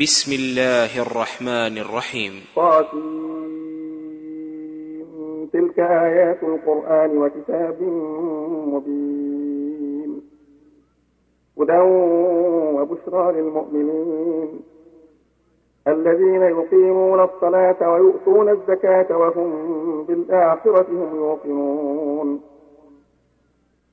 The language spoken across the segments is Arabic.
بسم الله الرحمن الرحيم. تلك آيات القرآن وكتاب مبين. هدى وبشرى للمؤمنين. الذين يقيمون الصلاة ويؤتون الزكاة وهم بالآخرة هم يوقنون.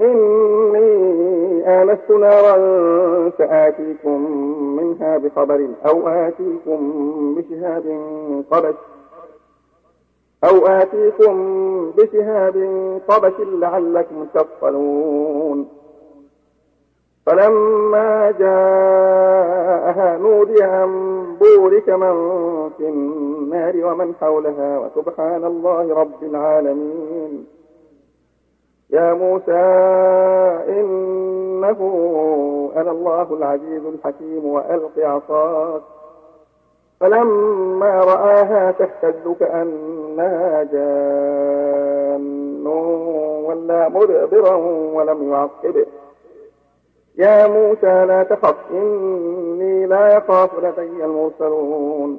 إني آنست نارا سآتيكم منها بخبر أو آتيكم بشهاب قبس أو آتيكم بشهاب قبس لعلكم تصطلون فلما جاءها نودي أن بورك من في النار ومن حولها وسبحان الله رب العالمين. يا موسى إنه أنا الله العزيز الحكيم وألق عصاك. فلما رآها تهتز كأنها جان ولا مدبرا ولم يعقب. يا موسى لا تخف إني لا يخاف لدي المرسلون.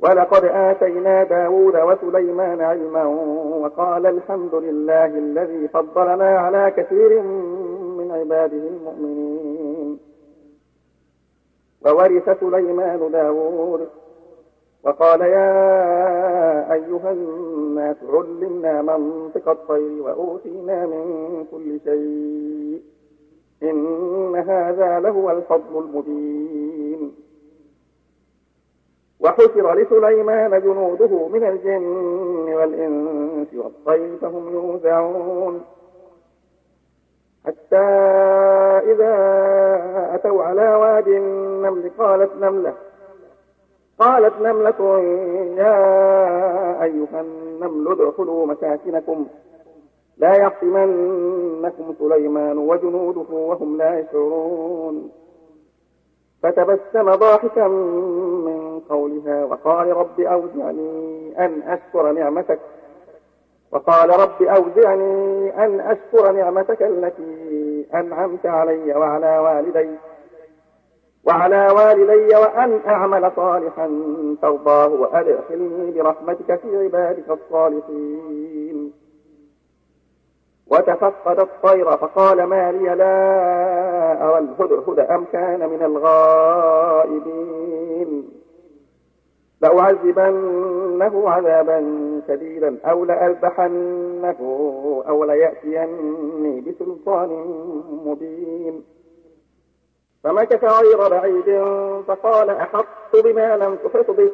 ولقد آتينا داود وسليمان علما وقال الحمد لله الذي فضلنا على كثير من عباده المؤمنين. وورث سليمان داود وقال يا أيها الناس علمنا منطق الطير وأوتينا من كل شيء. إن هذا لهو الفضل المبين. وحشر لسليمان جنوده من الجن والإنس والطير فهم يوزعون. حتى إذا أتوا على واد النمل قالت نملة قالت نملة يا أيها النمل ادخلوا مساكنكم لا يحطمنكم سليمان وجنوده وهم لا يشعرون. فتبسم ضاحكا من قولها وقال رب أوزعني أن أشكر نعمتك وقال رب أوزعني أن أشكر نعمتك التي أنعمت علي وعلى والدي وعلى والدي وأن أعمل صالحا ترضاه وأدخلني برحمتك في عبادك الصالحين. وتفقد الطير فقال ما لي لا أرى الهدهد أم كان من الغائبين. لأعذبنه عذابا شديدا أو لأذبحنه أو ليأتيني بسلطان مبين. فمكث غير بعيد فقال أحط بما لم تحط به.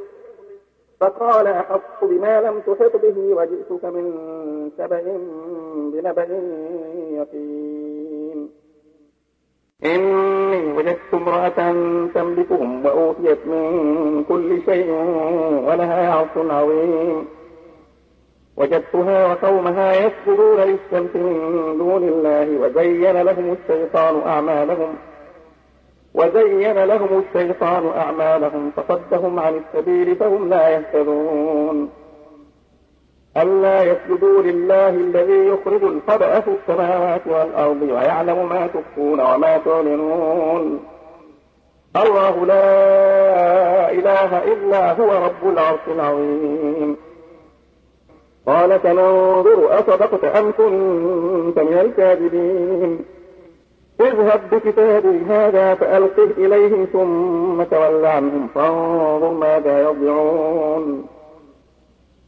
فقال أحط بما لم تحط به وجئتك من سبأ بنبأ يقين. إني وجدت امرأة تملكهم وأوتيت من كل شيء ولها عرش عظيم. وجدتها وقومها يسجدون للشمس من دون الله وزين لهم الشيطان أعمالهم. وزين لهم الشيطان أعمالهم فصدهم عن السبيل فهم لا يهتدون. ألا يسجدوا لله الذي يخرج الخبأ في السماوات والأرض ويعلم ما تخفون وما تعلنون. الله لا إله إلا هو رب العرش العظيم. قال سننظر أصدقت أم كنت من الكاذبين. اذهب بكتابي هذا فألقه إليهم ثم تول عنهم فانظر ماذا يرجعون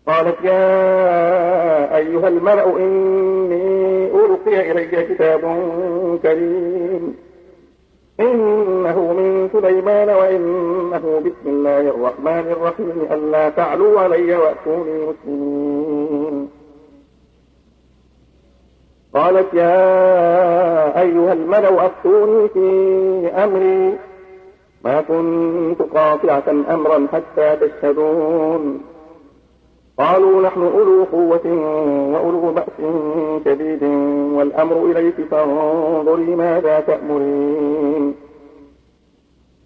قالت يا أيها الملأ إني ألقي إلي كتاب كريم. إنه من سليمان وإنه بسم الله الرحمن الرحيم. ألا تعلوا علي وأتوني مسلمين. قالت يا أيها الملأ أفتوني في أمري. ما كنت قاطعة أمرا حتى تشهدون. قالوا نحن أولو قوة وأولو بأس شديد والأمر إليك فانظري ماذا تأمرين.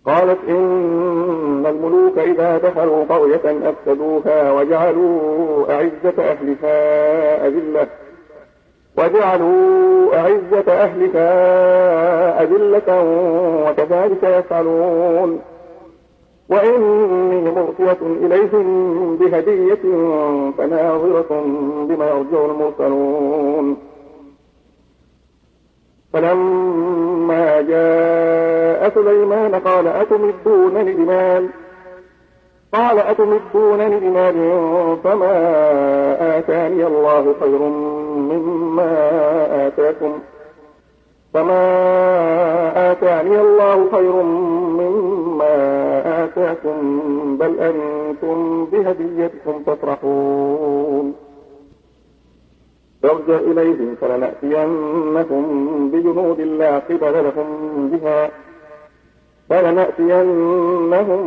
قالت إن الملوك إذا دخلوا قرية أفسدوها وجعلوا أعزة أهلها أذلة. وجعلوا أعزة أهلها أذلة وكذلك يفعلون. وإني مرسلة إليهم بهدية فناظرة بما يرجع المرسلون. فلما جاء سليمان قال أتمدونني بمال قال أتمدونني بمال فما آتاني الله خير مما آتاكم فما آتاني الله خير مما آتاكم بل أنتم بهديتكم تفرحون. أرجع إليهم فلنأتينكم بجنود لا قبل لهم بها فلنأتينهم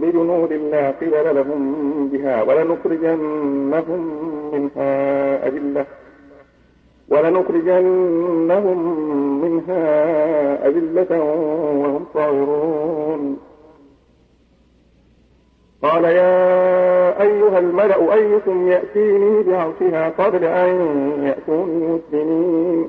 بجنود لا قبل لهم بها ولنخرجنهم منها أذلة ولنخرجنهم منها أذلة وهم صاغرون قال يا أيها الملأ أيكم يأتيني بعرشها قبل أن يأتوني مسلمين.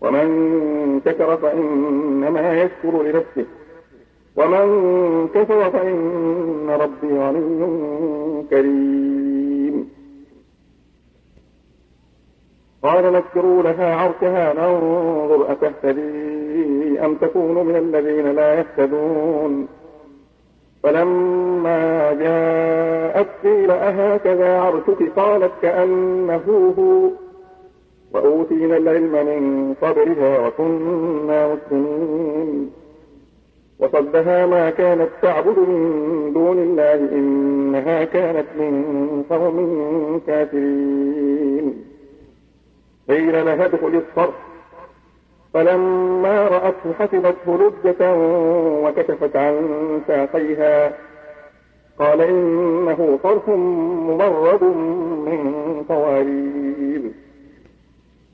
ومن شكر فإنما يشكر لنفسه. ومن كفر فإن ربي غني كريم. قال نكروا لها عرشها ننظر أتهتدي أم تكون من الذين لا يهتدون. فلما جاءت قيل أهكذا عرشك؟ قالت كأنه هو. وأوتينا العلم من قبلها وكنا مسلمين. وصدها ما كانت تعبد من دون الله إنها كانت من قوم كافرين. قيل لها ادخل الصرف. فلما رأته حسبته لجة وكشفت عن ساقيها. قال إنه صرف ممرد من قوارير.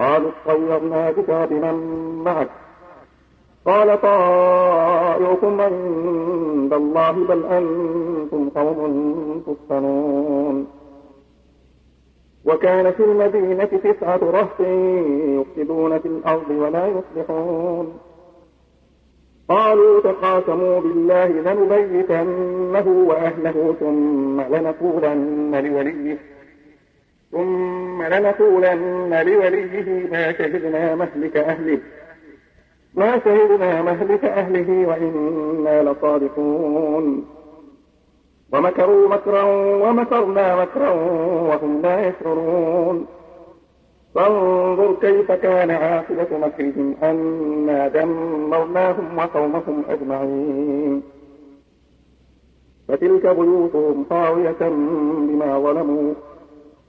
قالوا اطيرنا بك بمن معك. قال طائركم عند الله بل أنتم قوم تفتنون. وكان في المدينة تسعة رهط يفسدون في الأرض ولا يصلحون. قالوا تقاسموا بالله لنبيتنه وأهله ثم لنقولن لوليه ثم لنقولن لوليه ما شهدنا مهلك أهله. ما شهدنا مهلك أهله وإنا لصادقون. ومكروا مكرا ومكرنا مكرا وهم لا يشعرون. فانظر كيف كان عاقبة مكرهم أنا دمرناهم وقومهم أجمعين. فتلك بيوتهم خاوية بما ظلموا.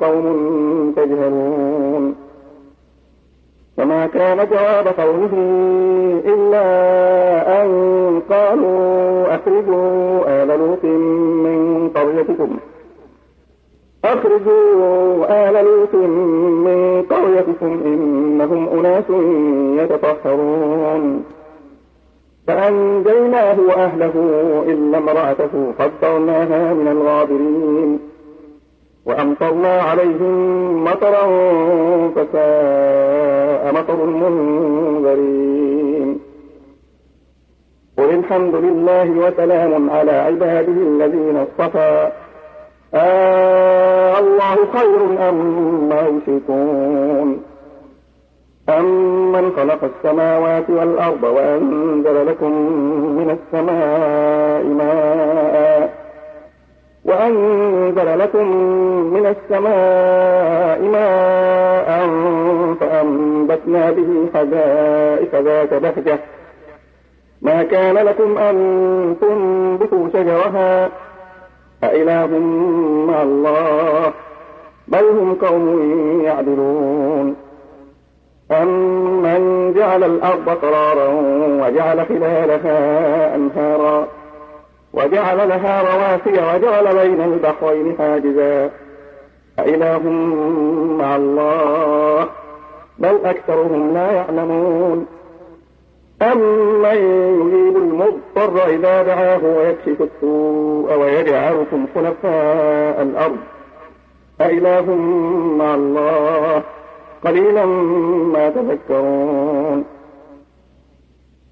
قوم تجهلون. فما كان جواب قومه إلا أن قالوا أخرجوا آل لوط من قريتكم. أخرجوا آل لوط من قريتكم إنهم أناس يتطهرون. فأنجيناه وأهله إلا امرأته قدرناها من الغابرين. وأمطرنا عليهم مطرا فساء مطر المنذرين. قل الحمد لله وسلام على عباده الذين اصطفى. آه الله خير أما يشركون أمن خلق السماوات والأرض وأنزل لكم من السماء ماء. وأنزل لكم من السماء ماء فأنبتنا به حدائق ذات بهجة. ما كان لكم أن تنبتوا شجرها؟ أإله مع الله بل هم قوم يعدلون. أمن جعل الأرض قرارا وجعل خلالها أنهارا؟ وجعل لها رواسي وجعل بين البحرين حاجزا. أإله مع الله بل أكثرهم لا يعلمون. أمن يجيب المضطر إذا دعاه ويكشف السوء ويجعلكم خلفاء الأرض؟ أإله مع الله قليلا ما تذكرون.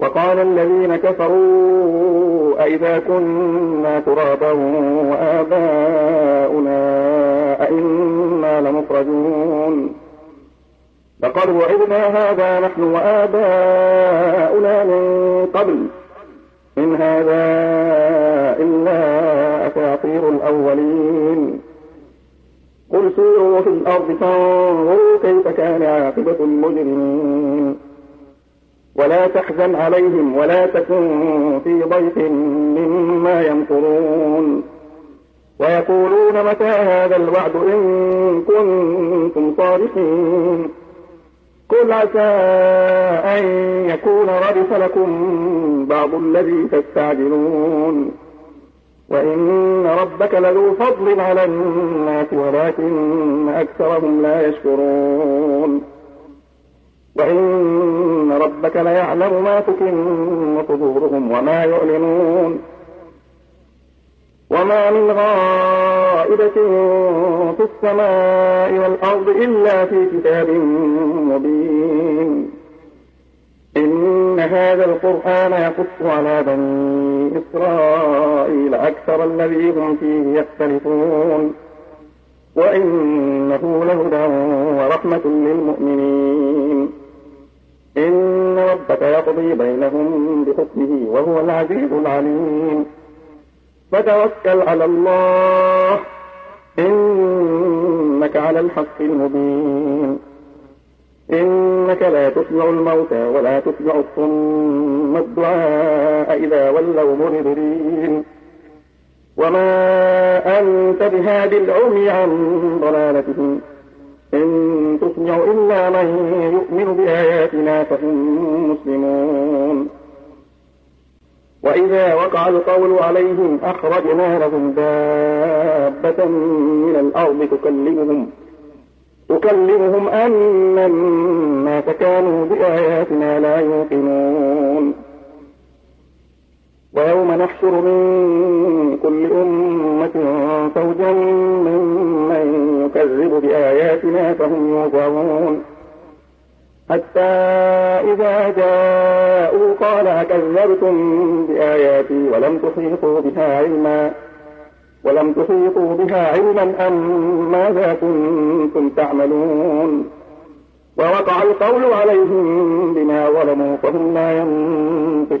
وقال الذين كفروا أئذا كنا ترابا وآباؤنا أئنا لمخرجون لقد وعدنا هذا نحن وآباؤنا من قبل إن هذا إلا أساطير الأولين قل سيروا في الأرض فانظروا كيف كان عاقبة المجرمين ولا تحزن عليهم ولا تكن في ضيق مما يمكرون. ويقولون متى هذا الوعد إن كنتم صادقين. قل عسى أن يكون ردف لكم بعض الذي تستعجلون. وإن ربك لذو فضل على الناس ولكن أكثرهم لا يشكرون. وإن ربك ليعلم ما تكن صدورهم وما يعلنون. وما من غائبة في السماء والأرض إلا في كتاب مبين. إن هذا القرآن يقص على بني إسرائيل أكثر الذي هم فيه يختلفون. وإنه لهدى ورحمة للمؤمنين. إن ربك يقضي بينهم بحكمه وهو العزيز العليم. فتوكل على الله. إنك على الحق المبين. إنك لا تسمع الموتى ولا تسمع الصم. الدعاء إذا ولوا مدبرين وما أنت بهادي العمي عن ضلالتهم. إن تسمع إلا من يؤمن بآياتنا فهم مسلمون. وإذا وقع القول عليهم أخرجنا لهم دابة من الأرض تكلمهم تكلمهم أن الناس كانوا بآياتنا لا يوقنون. ويوم نحشر من كل أمة فوجا يكذب بآياتنا فهم يوزعون حتى إذا جاءوا قال أكذبتم بآياتي ولم تحيطوا بها علما. ولم تحيطوا بها علما أم ماذا كنتم تعملون؟ ووقع القول عليهم بما ظلموا فهم لا ينطقون.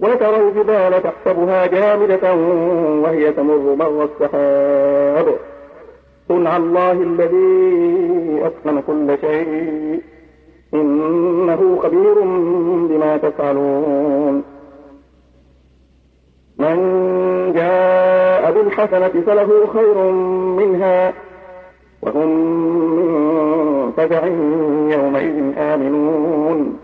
وترى الجبال تحسبها جامدة وهي تمر مر السحاب. صنع الله الذي أتقن كل شيء. إنه خبير بما تفعلون. من جاء بالحسنة فله خير منها وهم من فزع يومئذ آمنون.